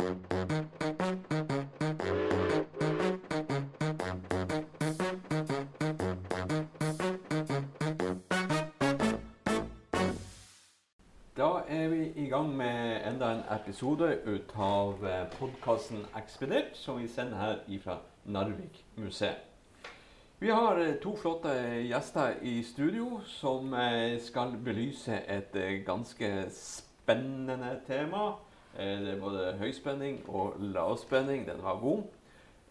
Da er vi i gang med enda en episode ut av podkasten Ekspedert, som vi sender her ifra Narvik museum. Vi har eh, to flotte gjester i studio som eh, skal belyse et eh, ganske spennende tema. Eh, Det er både høyspenning og lavspenning. Den var god.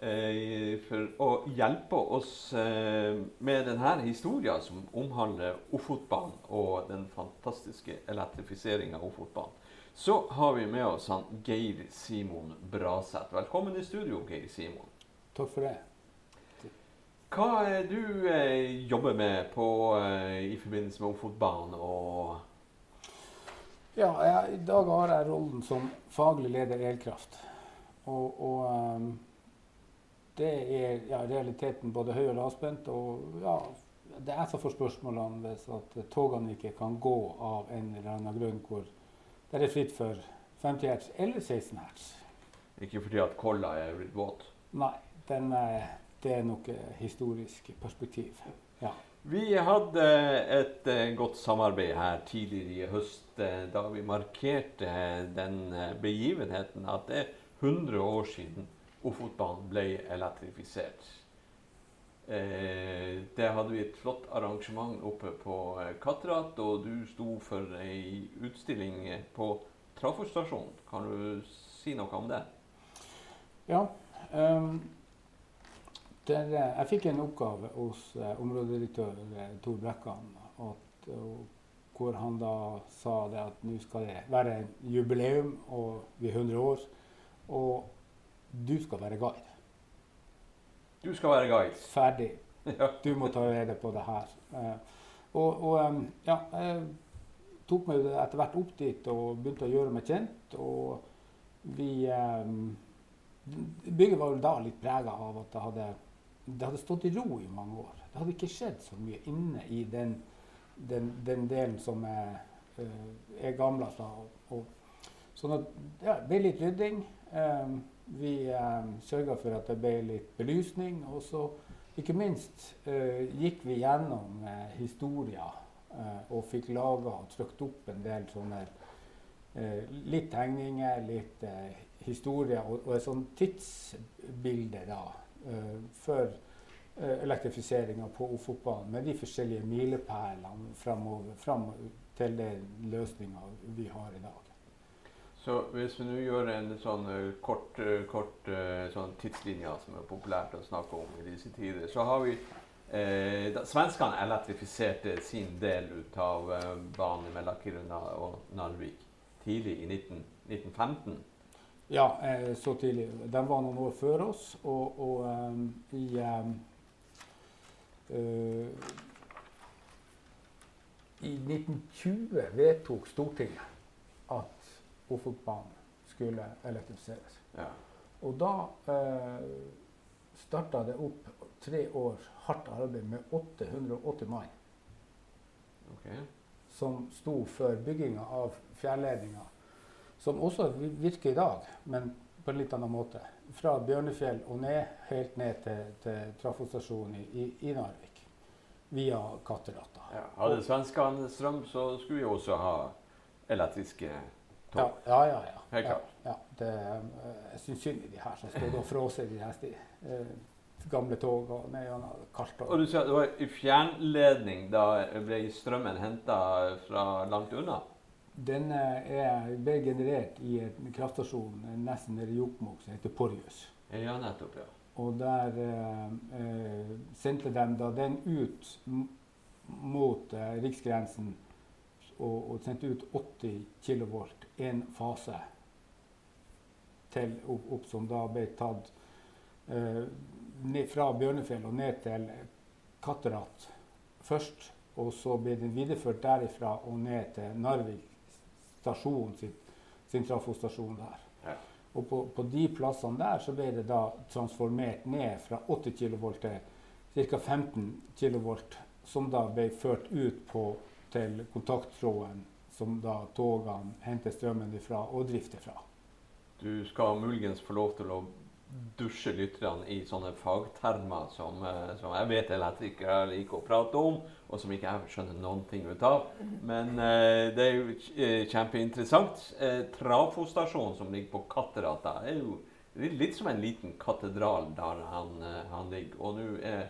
Eh, For å hjelpe oss eh, med denne historien som omhandler Ofotbanen og den fantastiske elektrifiseringa av Ofotbanen, så har vi med oss han Geir Simon Braseth. Velkommen i studio, Geir Simon. Takk for det. Hva er du eh, jobber med på, eh, i forbindelse med Ofotbanen og Ja, jeg, I dag har jeg rollen som faglig leder Elkraft. Og, og um, det er ja, realiteten både høy- og lavspent. Og ja, det er så får spørsmålene hvis at togene ikke kan gå av en eller annen grunn hvor det er fritt for 50 hertz eller 16 hertz. Ikke fordi at Kolla er blitt våt. Nei, den, det er nok historisk perspektiv. Vi hadde et eh, godt samarbeid her tidligere i høst eh, da vi markerte den eh, begivenheten at det er 100 år siden Ofotbanen ble elektrifisert. Det hadde vi et flott arrangement oppe på Katterat, og du sto for ei utstilling på Trafostasjonen. Kan du si noe om det? Ja. ehm, der, eh, jeg fikk en oppgave hos eh, områdedirektør eh, Tor Brekkan, at, og, hvor han da sa det at nå skal det være jubileum, og vi er 100 år, og du skal være guide. Du skal være guide. Ferdig. Ja. Du må ta rede på det her. Eh, og, og ja, jeg tok meg etter hvert opp dit og begynte å gjøre meg kjent. Og vi eh, Bygget var jo da litt prega av at det hadde, det hadde stått i ro i mange år. Det hadde ikke skjedd så mye inne i den, den, den delen som er, eh, er Og, og, sånn at ja, det ble litt rydding. Em, vi um, sørga for at det ble litt belysning. Og så, ikke minst, eh, gikk vi gjennom eh, historier og fikk laga og trykt opp en del sånne Litt tegninger, litt historier og, og et sånt tidsbilde da, for eh, elektrifiseringa på Ofotbanen med de forskjellige milepælene framover, fram til den løsninga vi har i dag. Så hvis vi nå gjør en sånn eh, kort, eh, kort eh, sånn tidslinje som er populært å snakke om i disse tider, så har vi eh, Svenskene elektrifiserte sin del ut av eh, banen mellom Kiruna og Narvik tidlig i 19, 1915. Ja, eh, så tidlig. Den var noen år før oss, og, og um, i um, uh, I 1920 vedtok Stortinget at Ofotbanen skulle elektrifiseres. Ja. Og da eh, starta det opp tre år hardt arbeid med 880 mann Okay. som sto for bygginga av fjærledninga, som også virker i dag, men på en litt annen måte. Fra Bjørnefjell og ned, helt ned til, til trafostasjonen i, i, i Narvik. Via Katterlata. Ja. Hadde svenskene strøm, så skulle vi også ha elektriske tog. ja, ja. ja. Helt klart. ja. Det, eh, jeg syns synd i de her som står og fråser i de her sti, eh, gamle tog og ned gjennom kaldt. Og du sa det var i fjernledning da ble strømmen henta fra langt unna? Den eh, er, ble generert i en kraftstasjon nesten nede i Jokkmokk som heter Porjus. Ja, nettopp, ja. Og der eh, eh, sendte de da den ut mot eh, riksgrensen og, og sendte ut 80 kV, én fase til opp, opp som da ble tatt eh, ned fra Bjørnefjell og ned til Katterat først. Og så ble den videreført derifra og ned til Narvik stasjon, sin trafostasjon der. Ja. Og på, på de plassene der så ble det da transformert ned fra 80 kV til ca. 15 kV, som da ble ført ut på, til kontakttråden som da togene henter strømmen ifra og drifter fra. du skal muligens få lov til å dusje lytterne i sånne fagtermer som, eh, som jeg vet elektrikere liker å prate om, og som ikke jeg skjønner noen ting ut av. Men eh, det er jo eh, kjempeinteressant. Eh, Trafostasjonen som ligger på Katterata, er jo litt, som en liten katedral der han, eh, han ligger. Og nå er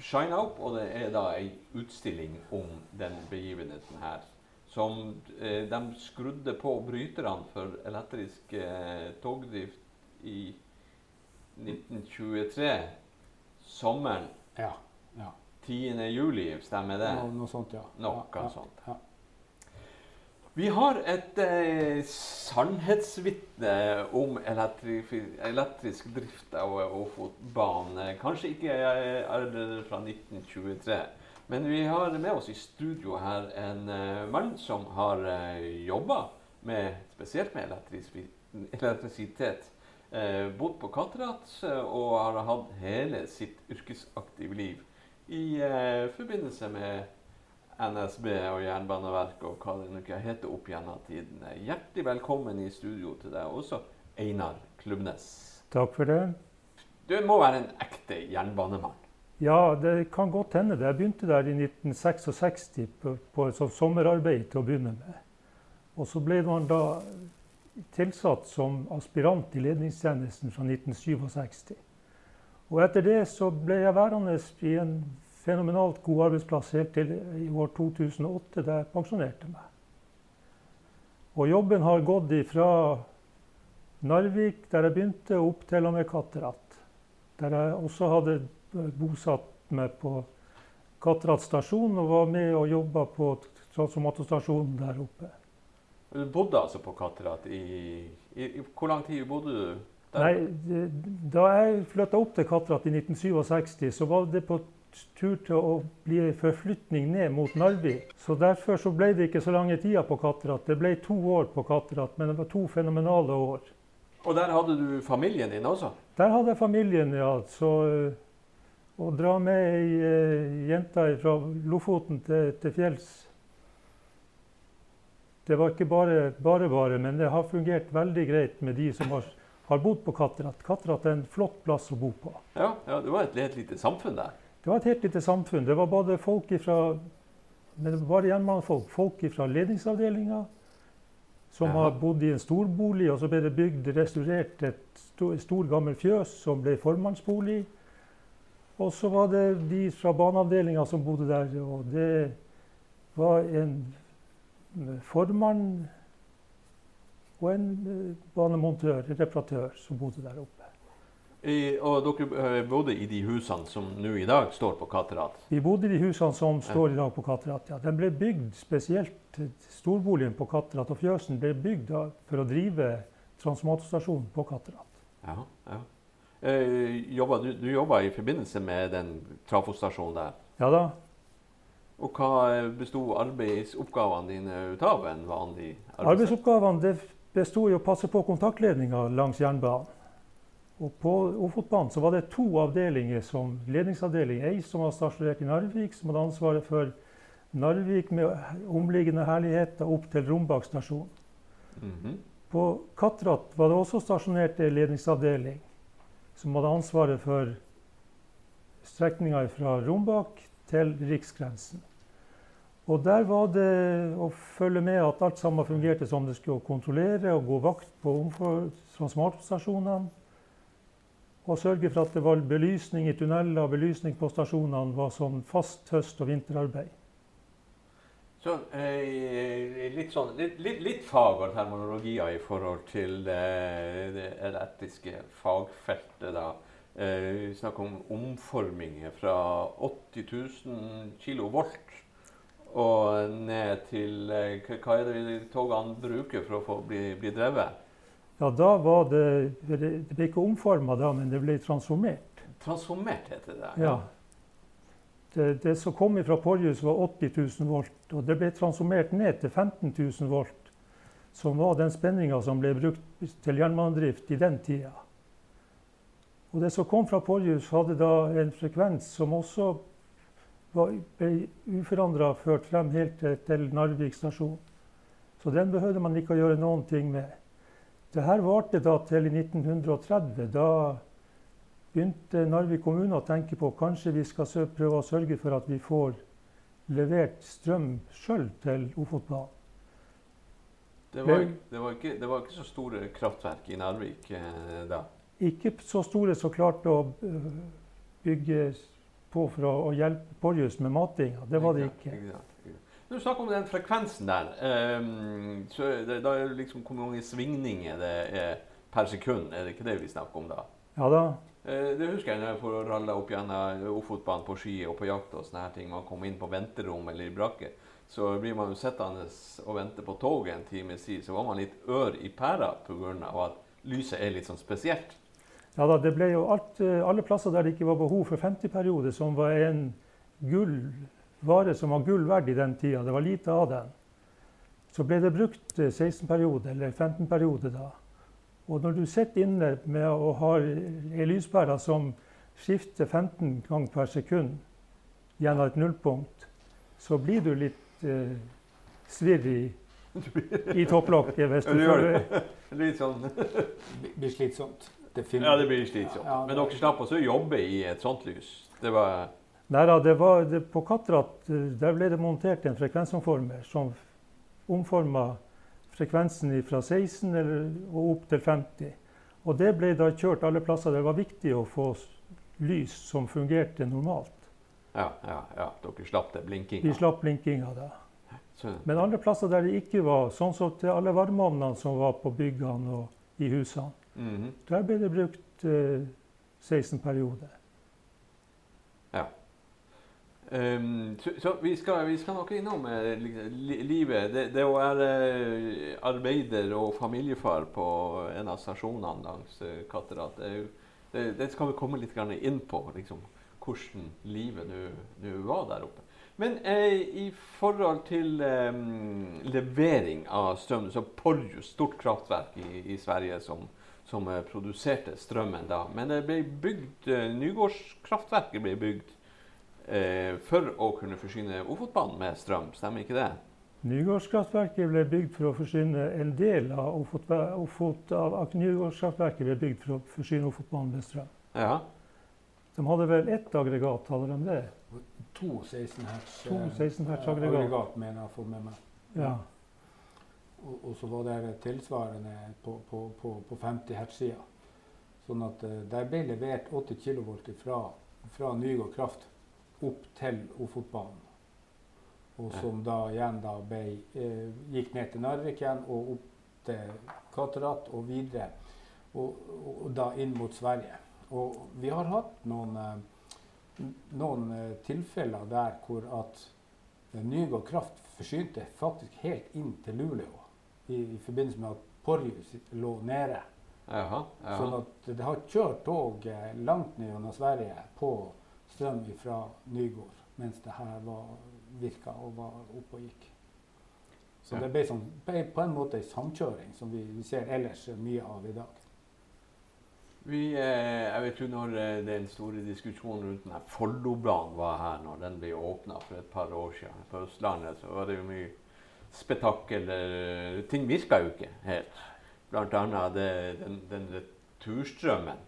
Shine Up, og det er da ei utstilling om den begivenheten her. Som eh, de skrudde på bryterne for elektrisk togdrift i 1923. Sommeren. Ja. ja. 10. juli, stemmer det? Noe, noe sånt, ja. Noe ja, sånt. Ja. Vi har et eh, sannhetsvitne om elektrisk drift av Ofotbanen. Kanskje ikke eh, er det fra 1923, men vi har med oss i studio her en eh, mann som har eh, jobba med, spesielt med elektris elektrisitet. Eh, bodd på Katterat eh, og har hatt hele sitt yrkesaktive liv i eh, forbindelse med NSB og Jernbaneverket og hva det nå heter opp gjennom tidene. Hjertelig velkommen i studio til deg også, Einar Klubnes. Takk for det. Du må være en ekte jernbanemann. Ja, det kan godt hende. det. Jeg begynte der i 1966 på, på et sommerarbeid til å begynne med. Og så ble man da tilsatt som aspirant i ledningstjenesten fra 1967. Og etter det så ble jeg værende i en fenomenalt god arbeidsplass helt til i år 2008, da jeg pensjonerte meg. Og jobben har gått fra Narvik, der jeg begynte, opp til og med Katterat. Der jeg også hadde bosatt meg på Katterat stasjon og var med og jobba på transformatorstasjonen der oppe. Du bodde altså på Katterat i, i, i Hvor lang tid bodde du der? Nei, Da jeg flytta opp til Katterat i 1967, så var det på tur til å bli forflytning ned mot Narvik. Så Derfor så ble det ikke så lange tida på Katterat. Det ble to år på Katterat, men det var to fenomenale år. Og der hadde du familien din også? Der hadde jeg familien, ja. Så øh, å dra med ei uh, jente fra Lofoten til, til fjells Det var ikke bare, bare bare, men det har fungert veldig greit med de som har, har bodd på Katterat. Katterat er en flott plass å bo på. Ja, ja det var et, helt lite samfunn der? Det var et helt lite samfunn. Det var både folk ifra men det var jernbanefolk. Folk fra ledningsavdelinga som Aha. har bodd i en storbolig, og så ble det bygd, restaurert et stor, stor gammel fjøs som ble formannsbolig. Og så var det de fra baneavdelinga som bodde der, og det var en formann og en eh, banemontør, en reparatør, som bodde der oppe. I, og dere eh, bodde i de husene som nå i dag står på Katterat? Vi bodde i de husene som står i dag på Katterat. Ja. Den ble bygd spesielt Storboligen på Katterat og fjøsen ble bygd for å drive transformatorstasjonen på Katterat. Ja, ja. Eh, jobba, du, du jobba i forbindelse med den trafostasjonen der. Ja da. Og hva besto arbeidsoppgavene dine ut av en vanlig arbeidsdag? Arbeidsoppgavene det besto i å passe på kontaktledninga langs jernbanen. Og på Ofotbanen så var det to avdelinger som ledningsavdeling. Ei som var stasjonert i Narvik, som hadde ansvaret for Narvik med omliggende herligheter opp til Rombak stasjon. Mhm. På Katrat var det også stasjonert en ledningsavdeling som hadde ansvaret for strekninga fra Rombak til riksgrensen. Og der var det å følge med at alt sammen fungerte som det skulle, kontrollere og gå vakt på transformatorstasjonene. Og sørge for at det var belysning i tunneler og belysning på stasjonene var sånn fast høst- og vinterarbeid. Så eh, litt sånn litt, litt, litt fag og terminologier i forhold til eh, det elektriske fagfeltet, da. Eh, vi snakker om omforminger fra 80 000 kilovolt og ned til eh, hva- er det togene bruker for å få bli, bli drevet? Ja, da var det Det ble ikke omforma da, men det ble transformert. Transformert heter det. Ja. Det, det som kom fra Porjus, var 80 000 volt. Og det ble transformert ned til 15 000 volt, som var den spenninga som ble brukt til jernbanedrift i den tida. Og det som kom fra Porjus, hadde da en frekvens som også ble uforandra ført frem helt til, Narvik stasjon. Så den behøvde man ikke å gjøre noen ting med. Det her varte da til 1930. Da begynte Narvik kommune å tenke på kanskje vi skal prøve å sørge for at vi får levert strøm sjøl til Ofotbanen. Det var, det, var ikke, det var, ikke, så store kraftverk i Narvik eh, da? Ikke så store som klarte å eh, bygge på for å, å hjelpe Porjus med matinga. Det var det ikke. Når du snakker om den frekvensen der, um, så det, da er det liksom hvor mange svingninger det er per sekund. Er det ikke det vi snakker om da? Ja da. Uh, det husker jeg når jeg får ralle opp gjennom Ofotbanen på ski og på jakt og sånne her ting. Man kommer inn på venterom eller i brakke. Så blir man jo sittende og vente på toget en time siden. Så var man litt ør i pæra pga. at lyset er litt sånn spesielt. Ja da, det ble jo alt, eh, alle plasser der det ikke var behov for 50-periode, som var en gull vare som var gull verdt i den tida. Det var lite av den. Så ble det brukt 16-periode eller 15-periode da. Og når du sitter inne med å ha ei lyspære som skifter 15 ganger per sekund gjennom et nullpunkt, så blir du litt eh, svirr i, i topplokket. hvis du føler Litt sånn Det blir slitsomt. Det ja, det blir slitsomt. Ja, Men dere slapp også å jobbe i et sånt lys? Det var Nei da, det var det, på Katrat der ble det montert en frekvensomformer som omforma frekvensen fra 16 eller, og opp til 50. Og det ble da kjørt alle plasser. Det var viktig å få lys som fungerte normalt. Ja, ja, ja. Dere slapp det blinkinga? Vi slapp blinkinga da. Men andre plasser der det ikke var, sånn som til alle varmeovnene som var på byggene og i husene, mm -hmm. der ble det brukt eh, 16 perioder. Um, så, så vi, skal, vi, skal, nok innom uh, livet. Det, det, å være uh, arbeider og familiefar på en av stasjonene langs uh, Katterat, det, det, det, skal vi komme litt inn på. Liksom, hvordan livet nå var der oppe. Men i forhold til eh, levering av strøm, så Porjus, stort kraftverk i, i Sverige som, som produserte strømmen da. Men det ble bygd, Nygårdskraftverket ble bygd eh, for å kunne forsyne Ofotbanen med strøm. Stemmer ikke det? Nygårdskraftverket ble bygd for å forsyne en del av Ofot, Ofot av Nygårdskraftverket ble bygd for å forsyne Ofotbanen med strøm. Ja. De hadde vel ett aggregat, hadde de det? To 16 hertz, to 16 hertz eh, aggregat. aggregat. mener jeg å få med meg. Ja. Og, og, så var det tilsvarende på, på, på, på 50 hertz-sida. Sånn at uh, der ble levert 80 kV fra, fra Nygård Kraft opp til Ofotbanen. Og som da igjen da ble, eh, gikk ned til Narvik igjen og opp til Katerat og videre. Og, og, og, da inn mot Sverige. Og vi har hatt noen, eh, noen eh, tilfeller der hvor at eh, Nygård Kraft forsynte faktisk helt inn til Luleå i, i forbindelse med at Porjus lå nede. Jaha, jaha. Sånn at det har kjørt tog eh, langt ned gjennom Sverige på strøm fra Nygård mens det her var, virka og var oppe og gikk. Så ja. det ble, sånn, ble, på en måte en samkjøring som vi, vi, ser ellers mye av i dag. Vi, eh, jeg vet jo når eh, den store diskusjonen rundt denne Follobanen var her, når den ble åpna for et par år siden på Østlandet, så var det jo mye spetakkel. Ting virka jo ikke helt. Blant annet det, den, den returstrømmen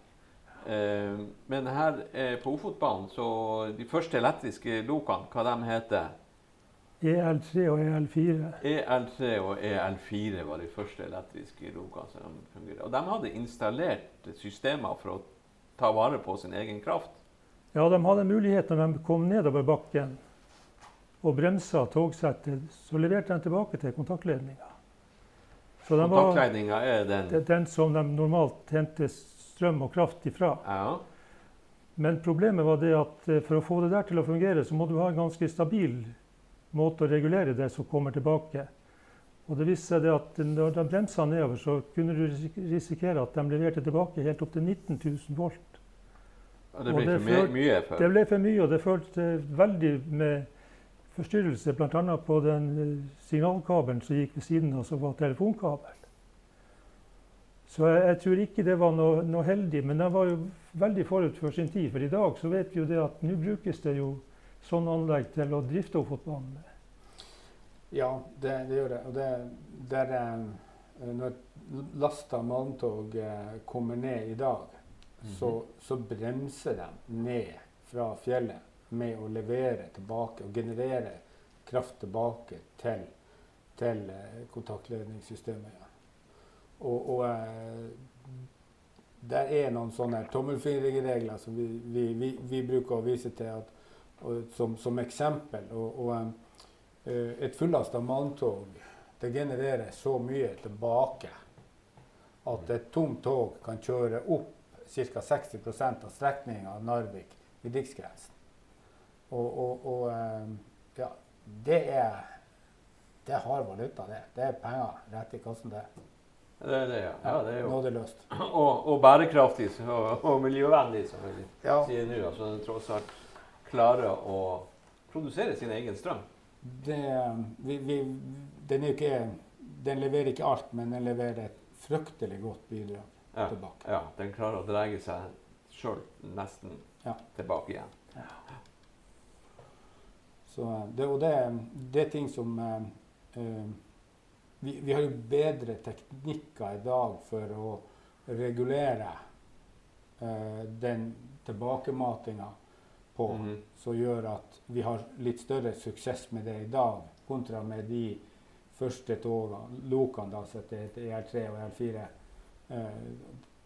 Eh, men her eh, på Ofotbanen, så de første elektriske lokene, hva de heter EL3 og EL4. EL3 og EL4 var de første elektriske lokene som fungerer. Og de hadde installert systemer for å ta vare på sin egen kraft. Ja, de hadde mulighet når de kom nedover bakken og bremsa togsettet. Så leverte de tilbake til kontaktledninga. Kontaktledninga er den? Den som de normalt hentes strøm og kraft ifra. Ja. Men problemet var det at eh, for å få det der til å fungere, så må du ha en ganske stabil måte å regulere det som kommer tilbake. Og det viste seg det at når de bremsa nedover, så kunne du risikere at de leverte tilbake helt opp til 19 000 volt. Og det ble og det for mye? For. Det ble for mye, og det følte veldig med forstyrrelse bl.a. på den eh, signalkabelen som gikk ved siden av, som var telefonkabel. Så jeg, jeg, tror ikke det var noe, noe, heldig. Men den var jo veldig forut for sin tid. For i dag så vet vi jo det at nå brukes det jo sånn anlegg til å drifte Ofotbanen med. Ja, det, det, gjør det. Og det, der, eh, når lasta malmtog eh, kommer ned i dag, så, Mhm. så bremser de ned fra fjellet med å levere tilbake og generere kraft tilbake til, til eh, kontaktledningssystemet. Og, og det er noen sånne tommelfingerregler som vi, vi, vi, vi bruker å vise til at, som, som eksempel. Og, og eh, et fullasta malmtog det genererer så mye tilbake at et tomt tog kan kjøre opp ca. 60% av strekninga Narvik i riksgrensen. Og, og, og eh, ja, det er det har valuta, det. Det er penger rett i kassen, det. Det er det, ja. ja det er jo. Nådeløst. Og, og bærekraftig og, og miljøvennlig, som vi Ja, sier nå. Altså den tross alt klarer å produsere sin egen strøm. det, vi, vi, den, ikke, den leverer ikke alt, men den leverer et fryktelig godt bidrag Ja, tilbake. ja den klarer å dra seg sjøl nesten Ja. tilbake igjen. Så eh, det, og det, det er ting som eh, eh, vi, vi har jo bedre teknikker i dag for å regulere eh, den tilbakematinga på, Mhm. som gjør at vi har litt større suksess med det i dag, kontra med de første togene, lokene da, som heter EL3 og EL4. Eh,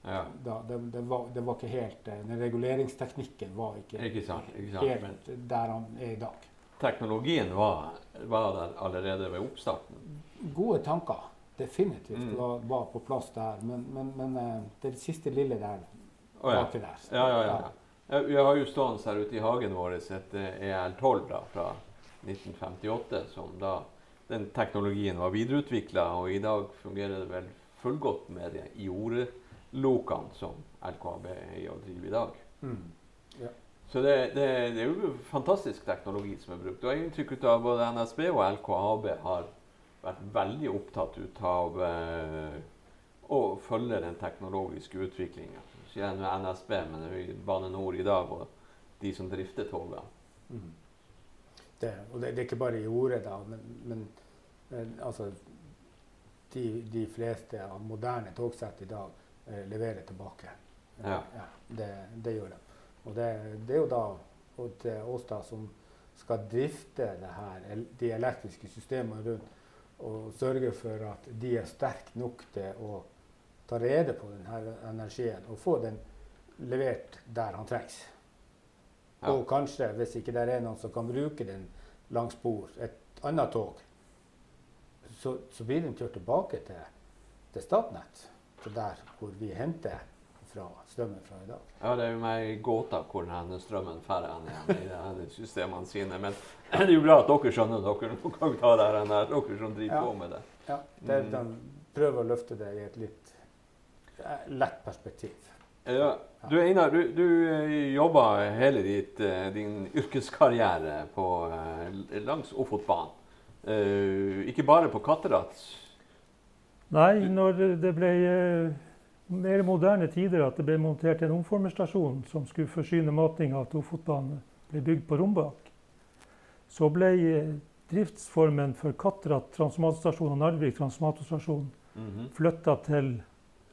Ja. da, det, det, var, det var ikke helt eh, Den reguleringsteknikken var ikke Ikke sant? Ikke sant? Men helt der han er i dag. Teknologien var, var der allerede ved oppstarten. Gode tanker, definitivt, Mm. var, var på plass der. Men, men, men eh, det siste lille der oh, ja. baki der. Ja, ja, ja. ja. Vi har jo stående her ute i hagen vår et eh, EL12 da, fra 1958, som da den teknologien var videreutvikla, og i dag fungerer det vel fullgodt med de jordlokene som LKAB er i å drive i dag. Mm. Så det, det, det er jo fantastisk teknologi som er brukt. Og jeg har inntrykk av både NSB og LKAB har vært veldig opptatt ut av eh, å følge den teknologiske utviklinga. Ikke NSB, men Bane Nor i dag og de som drifter togene. Mm. Det, og det, det er ikke bare i ordet, da, men, men eh, altså de, de fleste av moderne togsett i dag eh, leverer tilbake. Ja. det, det gjør de. Og det, det er jo da oss da som skal drifte det her, de elektriske systemene rundt, og sørge for at de er sterke nok til å ta rede på denne energien og få den levert der han trengs. Ja. Og kanskje, hvis ikke det er noen som kan bruke den langs spor, et annet tog, så, så blir den kjørt tilbake til, til Statnett, til der hvor vi henter fra strømmen fra i dag. Ja, det er jo meg gåta hvor denne strømmen drar igjen i denne systemene sine. Men det er jo bra at dere skjønner dere noen gang tar det her, dere som driver Ja. på med det. Ja, det, Mm. de prøver å løfte det i et litt eh, lett perspektiv. Ja. Du Einar, du, du eh, jobba hele ditt, eh, din yrkeskarriere på, langs Ofotbanen. Uh, ikke bare på Katterat. Nei, når det ble mer moderne tider at det ble montert en omformerstasjon som skulle forsyne matinga til Ofotbanen, ble bygd på Rombak, så ble eh, driftsformen for Katrat transformatorstasjon og Narvik transformatorstasjon Mhm. flytta til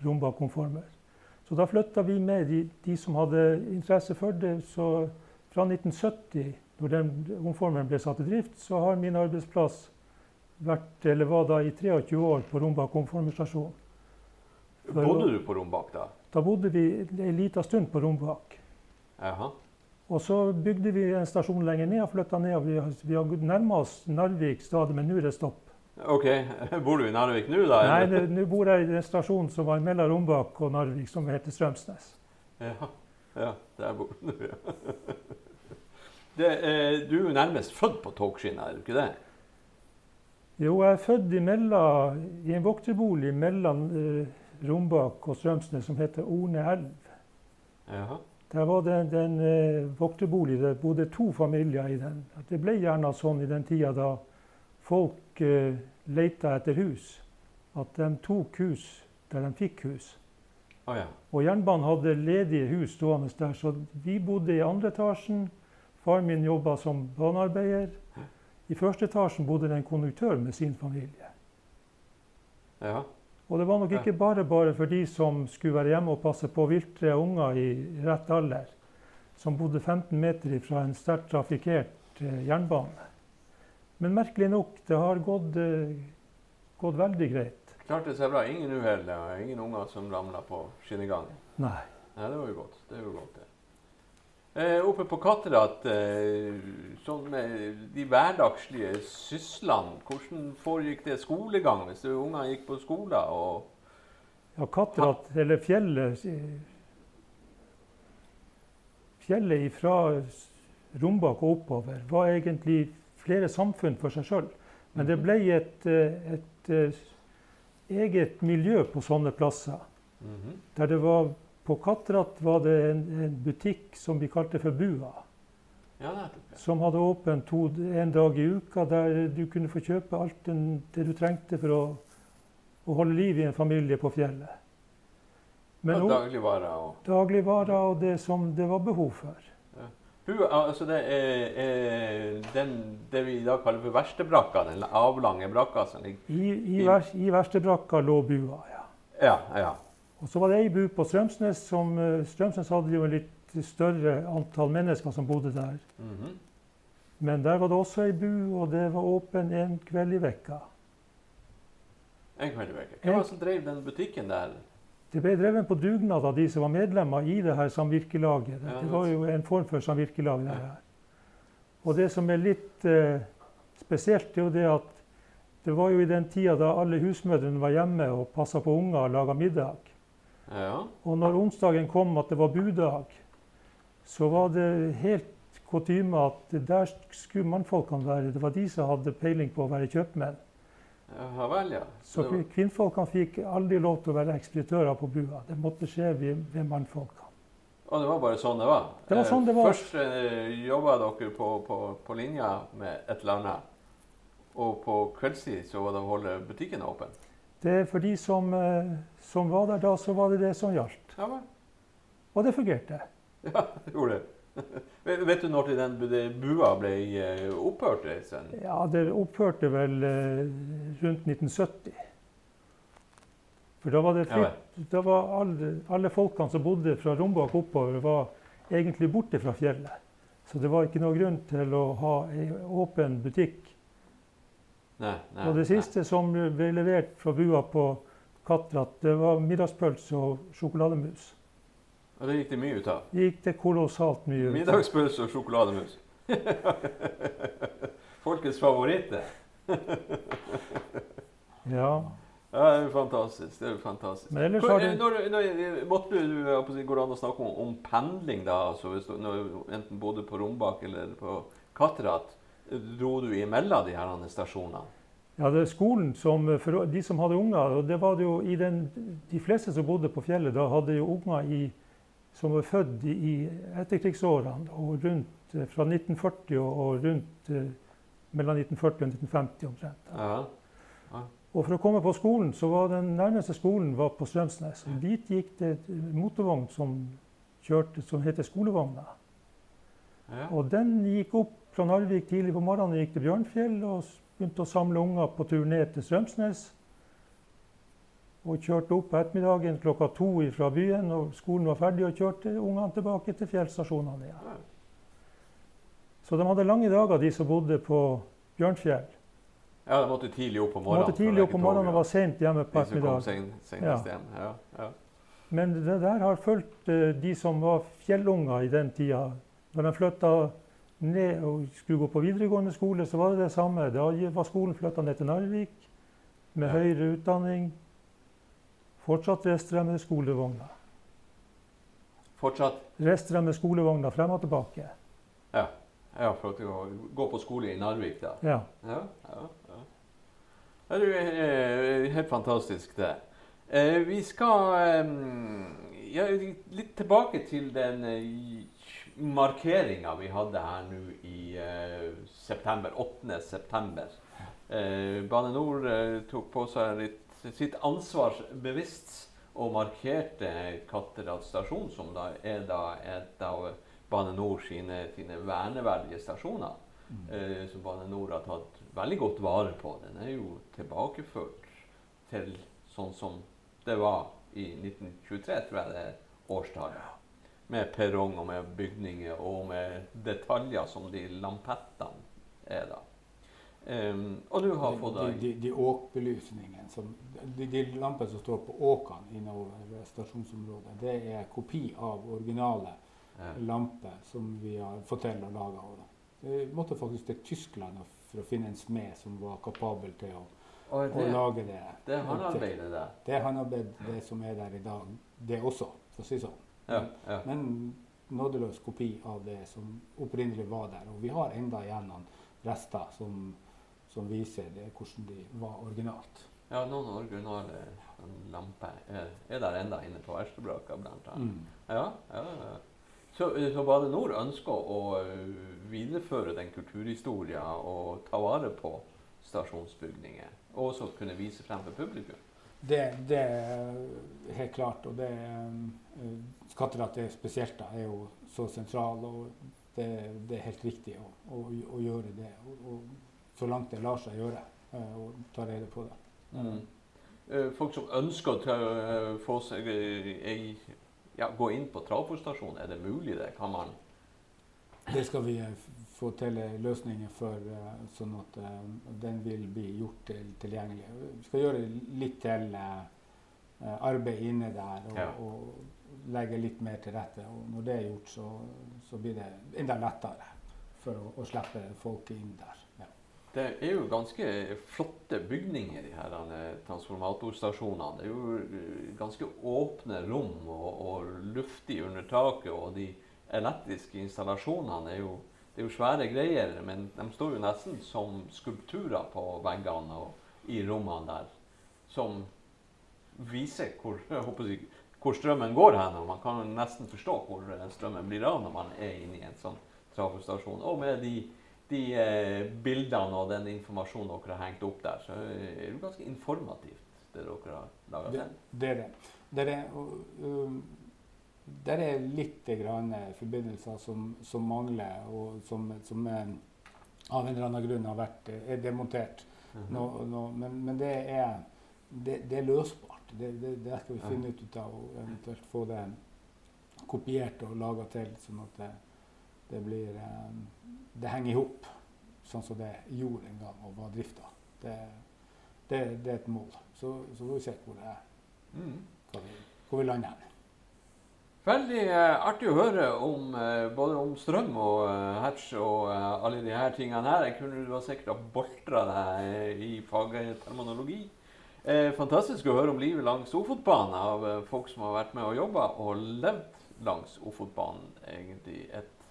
Rombak Konformer. Så da flytta vi med de, de som hadde interesse for det. Så fra 1970, når den omformeren ble satt i drift, så har min arbeidsplass vært, eller var da i 23 år på Rombak omformerstasjon. Bodde du på Rombak da? Da bodde vi en liten stund på Rombak. Jaha. Og så bygde vi en stasjon lenger ned og flytta ned. og Vi, har- vi har nærma oss Narvik stadig, men nå er det stopp. OK. Bor du i Narvik nå, da? Nei, nå bor jeg i en stasjon som var mellom Rombak og Narvik, som heter Strømsnes. Ja, ja der bor du. Ja. Det, eh, du er jo nærmest født på togskinna, er du ikke det? Jo, jeg er født imellom, i en vokterbolig mellom eh, Rombak og Strømsnes som heter Orne elv. Jaha. Der var det en, eh, vokterbolig. Det bodde to familier i den. Det ble gjerne sånn i den tida da folk eh, leita etter hus, at de tok hus der de fikk hus. Oh, ja. Og jernbanen hadde ledige hus stående der, så vi bodde i andre etasjen. Far min jobba som banearbeider. I første etasjen bodde det en konduktør med sin familie. ja. Og det var nok ikke bare bare for de som skulle være hjemme og passe på viltre unger i rett alder, som bodde 15 meter fra en sterkt trafikkert eh, jernbane. Men merkelig nok, det har gått, eh, gått veldig greit. Klarte seg bra. Ingen uhell ingen unger som ramla på skinnegangen. Nei. Nei, det var jo godt. Det var jo godt, det. Eh, oppe på Katterat, eh, sånn med de hverdagslige syslene, hvordan foregikk det skolegang hvis unger gikk på skolen? Og Ja, Katterat, eller fjellet eh, Fjellet fra Rombak og oppover var egentlig flere samfunn for seg sjøl. Men det ble et, et, et, eh, eget miljø på sånne plasser. Mhm. Der det var, på Katrat var det en, en butikk som vi kalte for Bua. Ja, Som hadde åpent to, en dag i uka, der du kunne få kjøpe alt den, det du trengte for å, å holde liv i en familie på fjellet. Men Og dagligvarer og dagligvarer og det som det var behov for. Bua, altså det er, er den, det vi i dag kaller for verkstedbrakka, den avlange brakka som ligger I, i, vers, i verkstedbrakka lå bua. ja. Ja, ja. Og så var det ei bu på Strømsnes. som eh, Strømsnes hadde jo en litt større antall mennesker som bodde der. Mhm. Men der var det også ei bu, og det var åpen en kveld i vekka. En kveld i vekka. Hvem var det som drev den butikken der? Det ble drevet på dugnad av de som var medlemmer i det her samvirkelaget. Det, Det var jo en form for samvirkelag. det her. Og det som er litt eh, spesielt, er jo det at det var jo i den tida da alle husmødrene var hjemme og passa på unger og laga middag. Ja. Og når onsdagen kom at det var budag, så var det helt kutyme at der skulle mannfolkene være. Det var de som hadde peiling på å være kjøpmenn. ja vel, ja. Så var- kvinnfolkene fikk aldri lov til å være ekspeditører på bua. Det måtte skje ved, ved mannfolkene. Og det var bare sånn det var? Det var Eh, sånn det var. Først eh, jobba dere på, på, på linja med et eller annet. Og på kveldstid så var det å holde butikken åpen? Det er for de som, eh, som var der da, så var det det som gjaldt. Ja. Og det fungerte. Ja, det gjorde det. Vet du når den bu- bua ble eh, opphørt? Sen? Ja, det opphørte vel eh, rundt 1970. For da var det Ja Da var alle, alle folkene som bodde fra Rombak oppover, var egentlig borte fra fjellet. Så det var ikke noe grunn til å ha ei åpen butikk. Nei, nei, Og det nei. siste som ble levert fra bua på Katrat, det var middagspølse og sjokolademus. Og det gikk det mye ut av? Det gikk det kolossalt mye ut av. Middagspølse og sjokolademus. Folkets favoritter. Ja. Ja, det er jo fantastisk. Det er jo fantastisk. Men ellers har det når, når, måtte du, Går det an å snakke om, om pendling, da? Altså du når enten bodde på Rombak eller på Katterat, dro du imellom de her stasjonene? Ja, det er skolen som, for de som hadde unger, og det var det jo i den, de fleste som bodde på fjellet, da hadde jo unger i, som var født i, i etterkrigsårene, og rundt eh, fra 1940 og, rundt eh, mellom 1940 og 1950 omtrent. Ja. Og for å komme på skolen, så var den nærmeste skolen var på Strømsnes. Og dit gikk det motorvogn som kjørte, som heter Skolevogna. ja. Og den gikk opp fra Narvik tidlig på morgenen, gikk til Bjørnfjell og begynte å samle unger på tur ned til Strømsnes. Og kjørte opp på ettermiddagen klokka to fra byen, og skolen var ferdig, og kjørte ungene tilbake til fjellstasjonene igjen. Så de hadde lange dager, de som bodde på Bjørnfjell. ja, de måtte tidlig opp på De morgenen. måtte tidlig opp på morgenen og var sent hjemme på De ettermiddagen. sen, Ja. Ja, ja. Men det der har fulgt eh, de som var fjellunger i den tida. Når de flytta ned og skulle gå på videregående skole, så var det det samme. Da var skolen flytta ned til Narvik med Ja. høyere utdanning. Fortsatt reiste med skolevogna. Fortsatt Reiste med skolevogna frem og tilbake. ja. ja, for å gå på skole i Narvik, da. Ja. Ja, ja, ja. Det er jo eh, helt fantastisk, det. Eh, vi skal eh, ja, litt tilbake til den eh, markeringa vi hadde her nå i eh, september. 8. september. Eh, Bane Nor eh, tok på seg litt, sitt ansvar bevisst og markerte Katterat stasjon, som da er da et av Bane Nor sine, sine verneverdige stasjoner eh, som Bane Nor har tatt veldig godt vare på. Den er jo tilbakeført til sånn som det var i 1923, tror jeg det er årstallet. Med perrong og med bygninger og med detaljer som de lampettene er da. Um, og du har fått De, de, de åkbelysningene, som, de, de lampene som står på åkene innover stasjonsområdet, det er kopi av originale ja. lamper som vi har fått til å lage. Vi måtte faktisk til Tyskland for å finne en smed som var kapabel til å, Og å lage det. det er håndarbeidet der. Det er håndarbeidet, det som er der i dag, det også, for å si sånn. Ja, ja. Men nådeløs kopi av det som opprinnelig var der. Og vi har enda igjen noen rester som, som viser det, hvordan de var originalt. ja, noen originale lamper er, er der enda inne på verkstedbraka, blant annet. Mm. Ja, ja, ja. Så, så Bade Nor ønsker å øh, videreføre den kulturhistoria og ta vare på stasjonsbygninger. Og også kunne vise frem for publikum. Det, det er helt klart. Og det uh, Skatterettet spesielt da, er jo så sentral, og det, det er helt riktig å, å, å gjøre det. Og, og så langt det lar seg gjøre, uh, å ta rede på det. Mm. Eh, folk som ønsker å uh, få seg eh, ja, gå inn på travforstasjonen, er det mulig det? Kan man Det skal vi eh, få til eh, løsninger for, eh, sånn at eh, den vil bli gjort tilgjengelig. Vi skal gjøre litt til eh, eh, arbeid inne der og, Ja. og legge litt mer til rette. Og når det er gjort, så, så blir det enda lettere for å, å slippe folk inn der. Ja. Det er jo ganske flotte bygninger, de her transformatorstasjonene. Det er jo ganske åpne rom og, og luftig under taket. Og de elektriske installasjonene er jo, er jo svære greier, men de står jo nesten som skulpturer på veggene og i rommene der. Som viser hvor, jeg håper si, hvor strømmen går hen. Og man kan nesten forstå hvor eh, strømmen blir av når man er inne i en sånn trafostasjon. Og med de de eh, bildene og den informasjonen dere har hengt opp der, så er det ganske informativt, det dere har laga Det, til. det er det. Det er, um, der er litt grann forbindelser som, som mangler, og som, som er, av en eller annen grunn har vært, eh, er demontert. Mhm. Nå, nå, men, men det er, det, det er løsbart. Det, det, det skal vi finne ut av og eventuelt få det kopiert og laga til, sånn at det, det blir eh, Det henger i hop, sånn som det gjorde en gang og var drifta. Det, det, det er et mål. Så, så får vi se hvor, det er, Mm. hvor, vi, hvor vi lander. hen. Veldig eh, artig å høre om eh, både om strøm og eh, hatch og eh, alle de her tingene her. Jeg kunne du sikkert ha boltra deg i faget terminologi. Eh, fantastisk å høre om livet langs Ofotbanen av eh, folk som har vært med og jobba og levd langs Ofotbanen egentlig et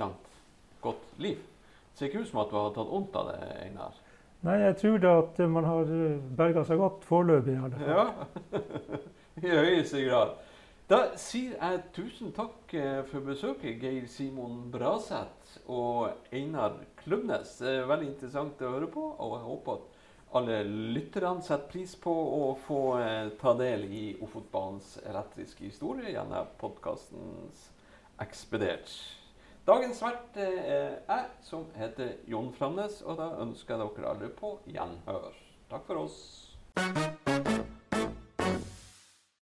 langt, godt liv. Det ser ikke ut som at du har tatt vondt av det, Einar. Nei, jeg tror da at man har berga seg godt foreløpig. i alle fall. Ja, i høyeste grad. Da sier jeg tusen takk eh, for besøket, Geir Simon Braseth og Einar Klubnes. Veldig interessant å høre på, og jeg håper at alle lytterne setter pris på å få eh, ta del i Ofotbanens elektriske historie gjennom podkastens Ekspedert. Dagens vert eh, er jeg, som heter Jon Framnes, og da ønsker jeg dere alle på gjenhør. Takk for oss.